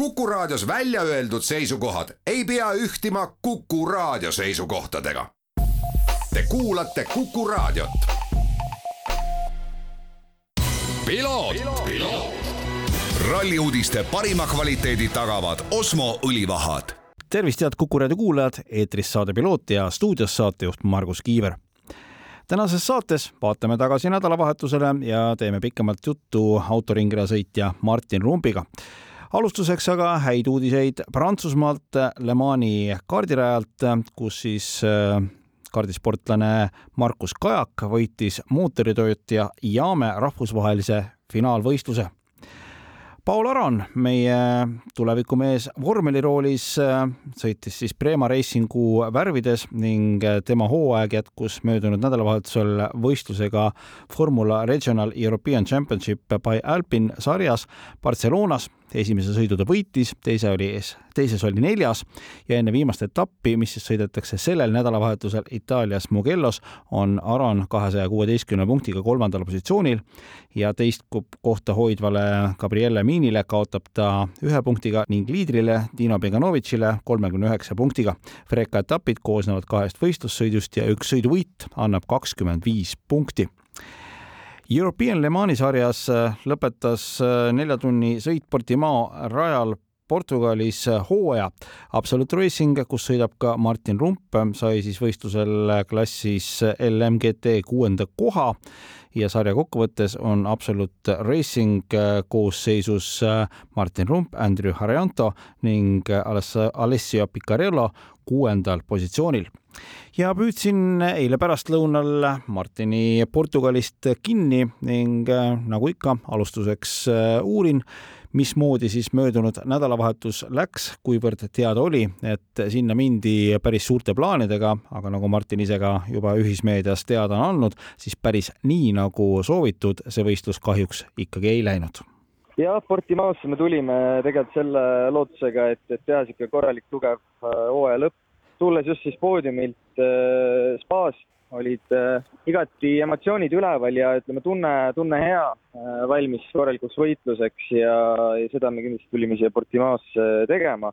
Kuku Raadios välja öeldud seisukohad ei pea ühtima Kuku Raadio seisukohtadega. Te kuulate Kuku Raadiot. ralli uudiste parima kvaliteedi tagavad Osmo õlivahad. tervist, head Kuku raadio kuulajad, eetris saade Piloot ja stuudios saatejuht Margus Kiiver tänases saates vaatame tagasi nädalavahetusele ja teeme pikemalt juttu autoringrada sõitja Martin Rumpiga alustuseks aga häid uudiseid Prantsusmaalt Le Mani kaardirajalt, kus siis äh, kaardisportlane Markus Kajak võitis mootoritootja Yaame rahvusvahelise finaalvõistluse. Paul Aran, meie tulevikumees vormeliroolis, äh, sõitis siis Prema Racingu värvides ning tema hooaeg jätkus möödunud nädalavahetusel võistlusega Formula Regional European Championship by Alpine sarjas Barcelonas esimese sõidu ta võitis, teise oli teises oli neljas ja enne viimast etappi, mis siis sõidetakse sellel nädalavahetusel Itaalias Mugellos, on Aron kahesaja kuueteistkümne punktiga kolmandal positsioonil ja teist kohta hoidvale Gabriele Miinile kaotab ta ühe punktiga ning liidrile Dino Beganovitšile kolmekümne üheksa punktiga. Freka etapid koosnevad kahest võistlussõidust ja üks sõiduvõit annab kakskümmend viis punkti European Le Mani sarjas äh, lõpetas äh, nelja tunni sõit Portimao rajal Portugalis äh, hooaja. Absolute Racing, kus sõidab ka Martin Rump, sai siis võistlusel klassis LMGT kuuenda koha ja sarja kokkuvõttes on Absolute Racing koosseisus Martin Rump, Andrew Harianto ning Alessio Picarello kuuendal positsioonil. Ja püüdsin eile pärastlõunal Martini Portugalist kinni ning äh, nagu ikka, alustuseks äh, uurin, mismoodi siis möödunud nädalavahetus läks, kuivõrd teada oli, et sinna mindi päris suurte plaanidega, aga nagu Martin ise ka juba ühismeedias teada on andnud, siis päris nii, nagu soovitud, see võistlus kahjuks ikkagi ei läinud jah, Portimaosse me tulime tegelikult selle lootusega, et, et teha niisugune korralik tugev äh, hooaja lõpp tulles just siis poodiumilt äh, spaas, olid äh, igati emotsioonid üleval ja ütleme, tunne, tunne hea äh,, valmis korralikuks võitluseks ja, ja seda me kindlasti tulime siia Portimaosse tegema.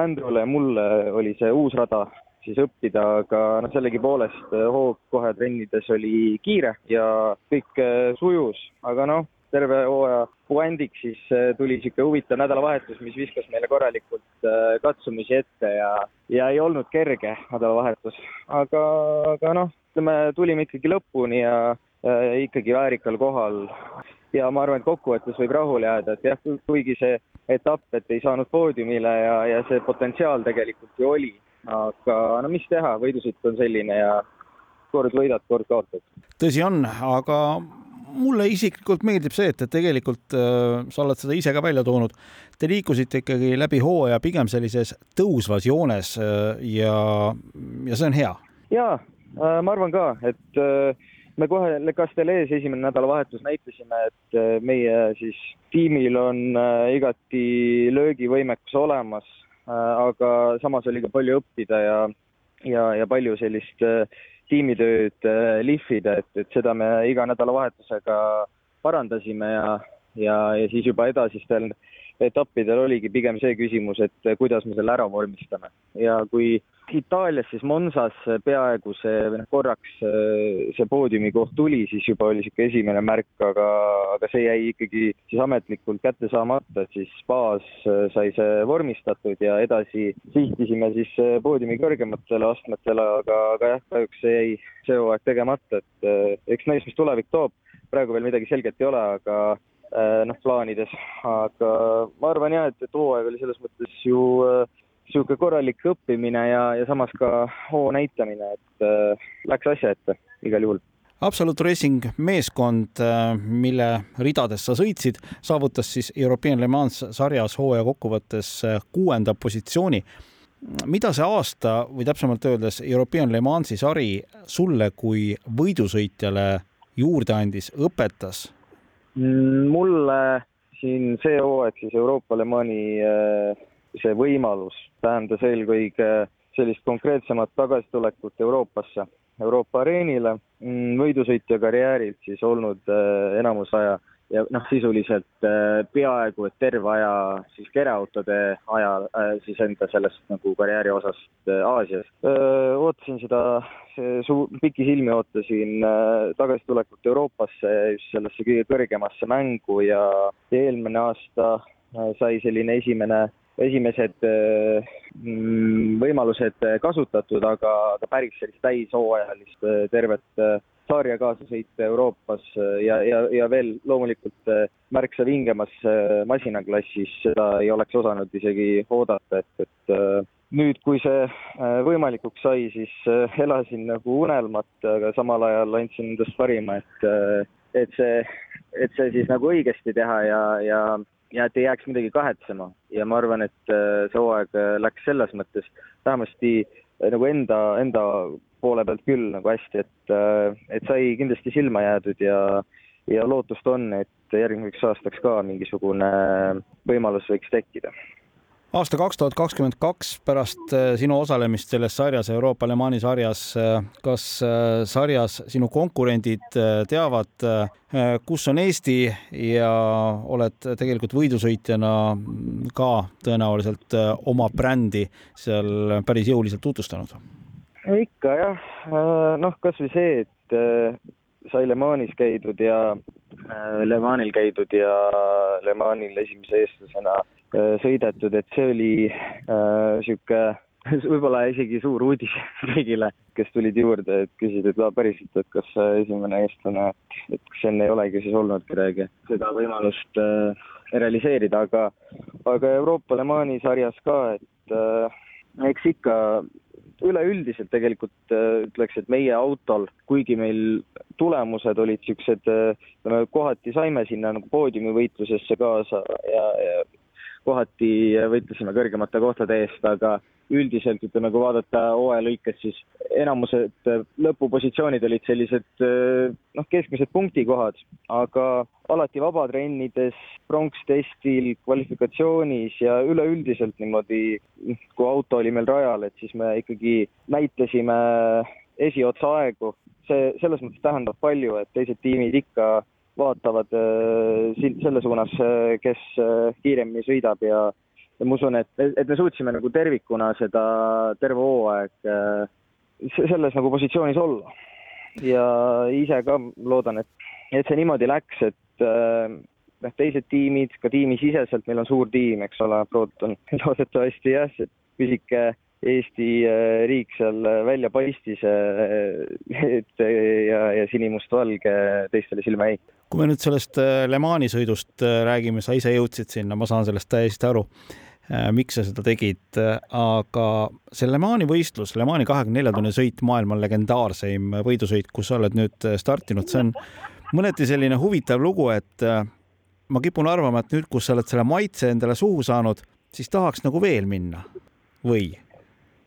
Andrewle ja mulle oli see uus rada siis õppida, aga noh, sellegipoolest äh, hoog kohe trennides oli kiire ja kõik äh, sujus, aga noh, terve hooaja puändiks, siis äh, tuli niisugune huvitav nädalavahetus, mis viskas meile korralikult äh, katsumusi ette ja, ja ei olnud kerge nädalavahetus. aga, aga noh, ütleme, tulime ikkagi lõpuni ja äh, ikkagi väärikal kohal. ja ma arvan, et kokkuvõttes võib rahule jääda, et jah, kuigi see etapp, et ei saanud poodiumile ja, ja see potentsiaal tegelikult ju oli, aga no mis teha, võidusõit on selline ja kord võidad, kord kaotad. tõsi on, aga mulle isiklikult meeldib see, et, et tegelikult äh, sa oled seda ise ka välja toonud, te liikusite ikkagi läbi hooaja pigem sellises tõusvas joones äh, ja, ja see on hea. ja äh, ma arvan ka, et äh, me kohe Le Castellees esimene nädalavahetus näitasime, et äh, meie siis tiimil on äh, igati löögivõimekus olemas, aga samas oli ka palju õppida ja, ja, ja palju sellist äh, tiimitööd äh, lihvida, et, et seda me iga nädalavahetusega parandasime ja, ja, ja siis juba edasistel etappidel oligi pigem see küsimus, et kuidas me selle ära vormistame. ja kui Itaalias siis Monsas peaaegu see, noh, korraks see poodiumikoht tuli, siis juba oli niisugune esimene märk, aga, aga see jäi ikkagi siis ametlikult kätte saamata, siis baas sai see vormistatud ja edasi sihtisime siis poodiumi kõrgematele astmetele, aga, aga jah, kahjuks see jäi see hooaeg tegemata, et eks näis, mis tulevik toob. praegu veel midagi selget ei ole, aga Äh, noh, plaanides, aga ma arvan jah, et, et hooaeg oli selles mõttes ju niisugune äh, korralik õppimine ja, ja samas ka hoo näitamine, et äh, läks asja ette igal juhul. Absolute Racing meeskond, äh, mille ridades sa sõitsid, saavutas siis European Le Mans sarjas hooaja kokkuvõttes kuuenda positsiooni. mida see aasta või täpsemalt öeldes European Le Mansi sari sulle kui võidusõitjale juurde andis, õpetas mulle siin see hooaeg siis Euroopa Le Mani äh, see võimalus tähendas eelkõige sellist konkreetsemat tagasitulekut Euroopasse, Euroopa areenile, mm, võidusõitja karjäärilt siis olnud äh, enamus aja ja noh, sisuliselt äh, peaaegu et terve aja siis kereautode aja äh, siis enda sellest nagu karjääri osast äh, Aasias. ootasin seda, suu-, pikisilmi ootasin tagasitulekut Euroopasse, just sellesse kõige kõrgemasse mängu ja eelmine aasta sai selline esimene esimesed mm, võimalused kasutatud, aga, aga päris sellist täishooajalist tervet sarja kaasasõite Euroopas äh, ja, ja, ja veel loomulikult äh, märksa vingemas äh, masinaklassis, seda ei oleks osanud isegi oodata, et, et nüüd, kui see võimalikuks sai, siis elasin nagu unelmat, aga samal ajal andsin endast parima, et, et see, et see siis nagu õigesti teha ja, ja ja et ei jääks midagi kahetsema. Ja ma arvan, et see hooaeg läks selles mõttes vähemasti nagu enda, enda poole pealt küll nagu hästi, et, äh, et sai kindlasti silma jäädud ja, ja lootust on, et järgmiseks aastaks ka mingisugune võimalus võiks tekkida aasta kaks tuhat kakskümmend kaks pärast äh, sinu osalemist selles sarjas, Euroopa Le Mani sarjas, äh, kas sarjas sinu konkurendid teavad, kus on Eesti ja oled tegelikult võidusõitjana ka tõenäoliselt oma brändi seal päris jõuliselt tutvustanud? ikka jah, äh, noh, kasvõi see, et äh, sai Le Manis käidud ja äh, Le Manil käidud ja Le Manil esimese eestlasena sõidetud, et see oli niisugune võib-olla isegi suur uudis kõigile, kes tulid juurde, et küsisid, et päriselt, et kas esimene eestlane, et kas enne ei olegi siis olnud kedagi seda võimalust äh, realiseerida, aga, aga Euroopa Le Mani sarjas ka, et äh, eks ikka üleüldiselt tegelikult äh, ütleks, et meie autol, kuigi meil tulemused olid niisugused, äh, ütleme, kohati saime sinna nagu poodiumivõitlusesse kaasa ja, ja kohati võitlesime kõrgemate kohtade eest, aga üldiselt ütleme, kui vaadata hooaja lõikes, siis enamused lõpupositsioonid olid sellised noh, keskmised punktikohad, aga alati vabatrennides, pronkstestil, kvalifikatsioonis ja üleüldiselt niimoodi, kui auto oli meil rajal, et siis me ikkagi näitasime esiotsa aegu. see selles mõttes tähendab palju, et teised tiimid ikka vaatavad äh, selle suunas, äh, kes äh, kiiremini sõidab ja ja ma usun, et, et me suutsime nagu tervikuna seda terve hooaeg selles nagu positsioonis olla. ja ise ka loodan, et, et see niimoodi läks, et noh, teised tiimid, ka tiimisiseselt, meil on suur tiim, eks ole, Proton, loodetavasti jah, pisike Eesti riik seal välja paistis, et ja, ja sinimustvalge teistele silma jäi kui me nüüd sellest äh, Le Mani sõidust äh, räägime, sa ise jõudsid sinna, ma saan sellest täiesti aru, äh, miks sa seda tegid, aga see Le Mani võistlus, Le Mani kahekümne nelja tunni sõit, maailma legendaarseim võidusõit, kus sa oled nüüd startinud, see on mõneti selline huvitav lugu, et ma kipun arvama, et nüüd, kus sa oled selle maitse endale suhu saanud, siis tahaks nagu veel minna või?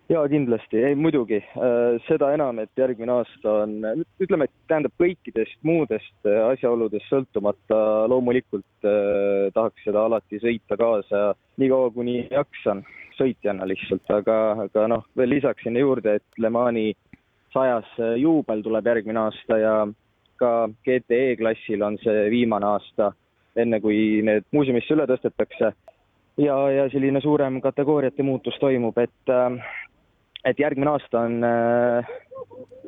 Jaa, kindlasti, ei muidugi, äh, seda enam, et järgmine aasta on, ütleme, et tähendab kõikidest muudest äh, asjaoludest sõltumata loomulikult eh, tahaks seda alati sõita kaasa. Niikaua, kuni jaksan, sõitjana lihtsalt, aga, aga noh, veel lisaks sinna juurde, et Le Mani sajas juubel tuleb järgmine aasta ja ka GTE klassil on see viimane aasta, enne kui need muuseumisse üle tõstetakse. Ja, ja selline suurem kategooriate muutus toimub, et äh, et järgmine aasta on äh,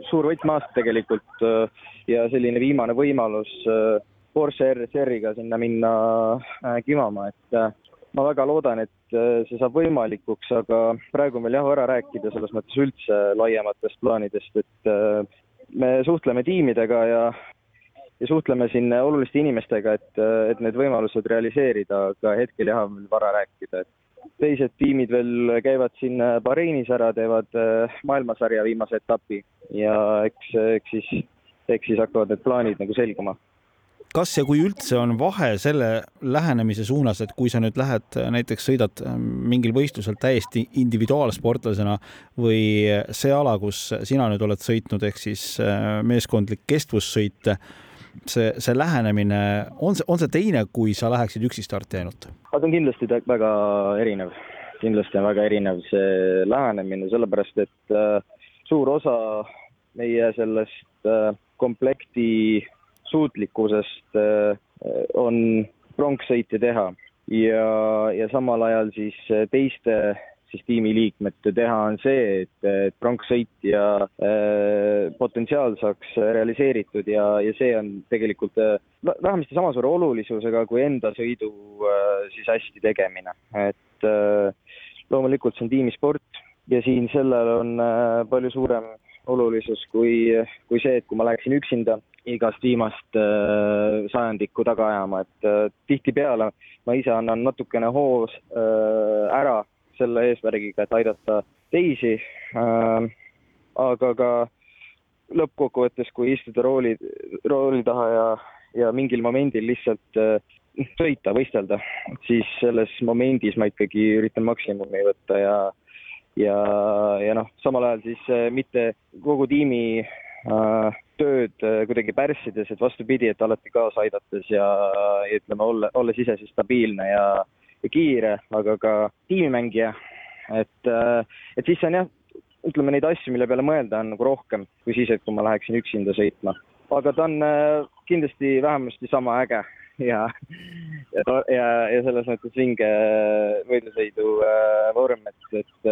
suur võtmeaasta tegelikult äh, ja selline viimane võimalus äh, Porsche RSR-iga sinna minna äh, kimama, et äh, ma väga loodan, et äh, see saab võimalikuks, aga praegu on veel jah, vara rääkida selles mõttes üldse laiematest plaanidest, et äh, me suhtleme tiimidega ja ja suhtleme siin oluliste inimestega, et, äh, et need võimalused realiseerida, aga hetkel jah, on veel vara rääkida, et teised tiimid veel käivad siin äh, Bahreinis ära, teevad äh, maailmasarja viimase etapi. Ja eks, eks siis, eks siis hakkavad need plaanid nagu selguma. Kas ja kui üldse on vahe selle lähenemise suunas, et kui sa nüüd lähed äh, näiteks sõidad mingil võistlusel täiesti individuaalsportlasena või see ala, kus sina nüüd oled sõitnud, ehk siis meeskondlik kestvussõit see, see lähenemine, on see, on see teine, kui sa läheksid üksi starti ainult? see on kindlasti väga erinev, kindlasti on väga erinev see lähenemine, sellepärast et äh, suur osa meie sellest äh, komplekti suutlikkusest on pronkssõite teha ja, ja samal ajal siis teiste siis tiimiliikmete teha on see, et, pronkssõitja äh, potentsiaal saaks realiseeritud ja, ja see on tegelikult äh, vähemasti sama suure olulisusega kui enda sõidu äh, siis hästi tegemine, et äh, loomulikult see on tiimisport ja siin sellel on äh, palju suurem olulisus kui, kui see, et kui ma läheksin üksinda igast viimast äh, sajandikku taga ajama, et äh, tihtipeale ma ise annan natukene hoos äh, ära selle eesmärgiga, et aidata teisi äh,. aga ka lõppkokkuvõttes, kui istuda rooli, rooli taha ja, ja mingil momendil lihtsalt äh, sõita, võistelda, siis selles momendis ma ikkagi üritan maksimumi võtta ja ja, ja noh, samal ajal siis äh, mitte kogu tiimi äh, tööd äh, kuidagi pärssides, et vastupidi, et alati kaasa aidates ja, ütleme, olla, olles ise siis stabiilne ja ja kiire, aga ka tiimimängija. et, äh, et siis on jah, ütleme neid asju, mille peale mõelda on nagu rohkem kui siis, et kui ma läheksin üksinda sõitma. aga ta on äh, kindlasti vähemasti sama äge ja, ja, ja, ja selles mõttes vinge võidusõidu vorm, et, et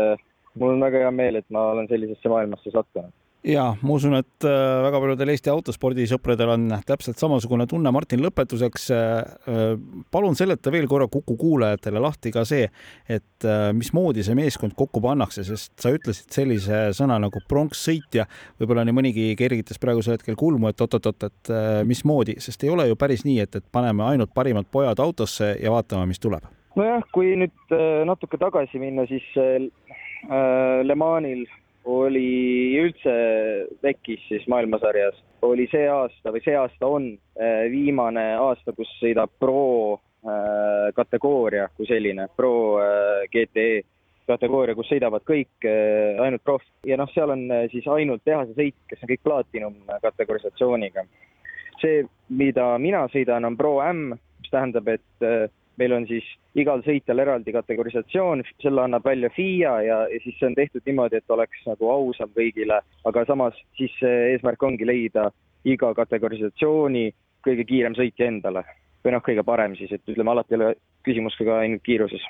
mul on väga hea meel, et ma olen sellisesse maailmasse sattunud ja ma usun, et äh, väga paljudel Eesti autospordisõpradel on täpselt samasugune tunne. Martin, lõpetuseks äh, palun seleta veel korra Kuku kuulajatele lahti ka see, et äh, mismoodi see meeskond kokku pannakse, sest sa ütlesid sellise sõna nagu pronkssõitja. võib-olla nii mõnigi kergitas praegusel hetkel kulmu, et oot-oot-oot, et mismoodi, sest ei ole ju päris nii, et, et paneme ainult parimad pojad autosse ja vaatame, mis tuleb. nojah, kui nüüd natuke tagasi minna, siis Le Manil oli üldse tekkis siis maailmasarjas, oli see aasta või see aasta on äh, viimane aasta, kus sõidab pro äh, kategooria kui selline, pro äh, GTE kategooria, kus sõidavad kõik ainult proff ja noh, seal on siis ainult tehase sõit, kes on kõik platinum kategorisatsiooniga. see, mida mina sõidan, on Pro M, mis tähendab, et meil on siis igal sõitjal eraldi kategorisatsioon, selle annab välja FIA ja, ja siis see on tehtud niimoodi, et oleks nagu ausam kõigile, aga samas siis eesmärk ongi leida iga kategorisatsiooni kõige kiirem sõitja endale või noh, kõige parem siis, et ütleme, alati ei ole küsimus ka ainult kiiruses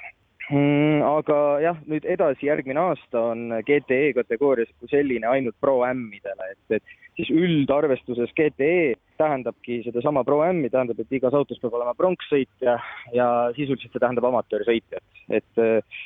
mm,. aga jah, nüüd edasi, järgmine aasta on GTE kategoorias kui selline ainult Pro M-idele, et, et siis üldarvestuses GTE tähendabki sedasama Pro M-i, tähendab, et igas autos peab olema pronkssõitja ja sisuliselt see tähendab amatöörsõitjat. et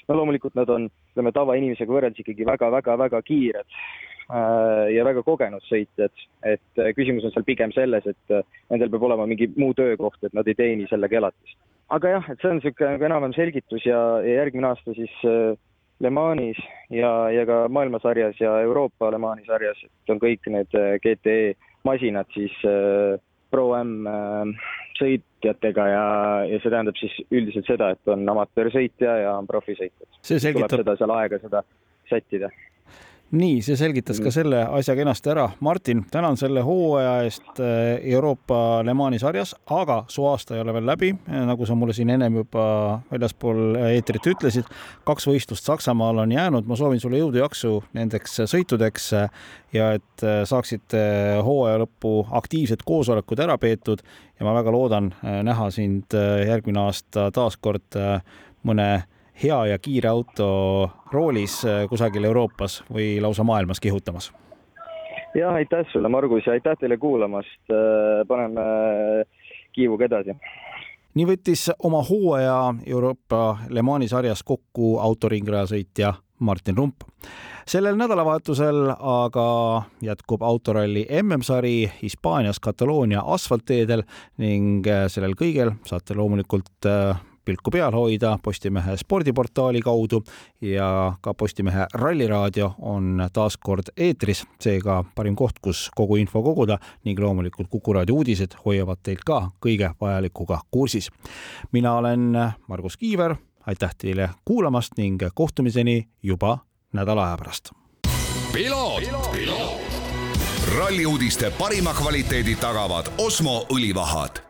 no loomulikult nad on, ütleme, tavainimesega võrreldes ikkagi väga-väga-väga kiired äh, ja väga kogenud sõitjad, et küsimus on seal pigem selles, et nendel peab olema mingi muu töökoht, et nad ei teeni sellega elatist aga jah, et see on niisugune enam-vähem selgitus ja, ja järgmine aasta siis äh, Le Manis ja, ja ka maailmasarjas ja Euroopa Le Mani sarjas, et on kõik need äh, GTE masinad siis äh, Pro M äh, sõitjatega ja, ja see tähendab siis üldiselt seda, et on amatöörsõitja ja on profisõitjad. Tuleb seda seal aega seda sättida nii, see selgitas ka mm. selle asja kenasti ära. Martin, tänan selle hooaja eest äh, Euroopa Le Mani sarjas, aga su aasta ei ole veel läbi, nagu sa mulle siin ennem juba väljaspool eetrit ütlesid. kaks võistlust Saksamaal on jäänud, ma soovin sulle jõudu-jaksu nendeks sõitudeks ja et saaksid hooaja lõppu aktiivsed koosolekud ära peetud ja ma väga loodan äh, näha sind järgmine aasta taas kord mõne hea ja kiire auto roolis äh, kusagil Euroopas või lausa maailmas kihutamas. ja aitäh sulle, Margus, ja aitäh teile kuulamast. Äh, paneme kiivuga edasi nii võttis oma hooaja Euroopa Le Mani sarjas kokku autoringrajasõitja Martin Rump. sellel nädalavahetusel aga jätkub autoralli MM-sari Hispaanias Kataloonia asfaltteedel ning äh, sellel kõigel saate loomulikult pilku peal hoida Postimehe spordiportaali kaudu ja ka Postimehe Ralliraadio on taas kord eetris, seega parim koht, kus kogu info koguda ning loomulikult Kuku raadio uudised hoiavad teid ka kõige vajalikuga kursis. mina olen Margus Kiiver, aitäh teile kuulamast ning kohtumiseni juba nädala aja pärast. ralli uudiste parima kvaliteedi tagavad Osmo õlivahad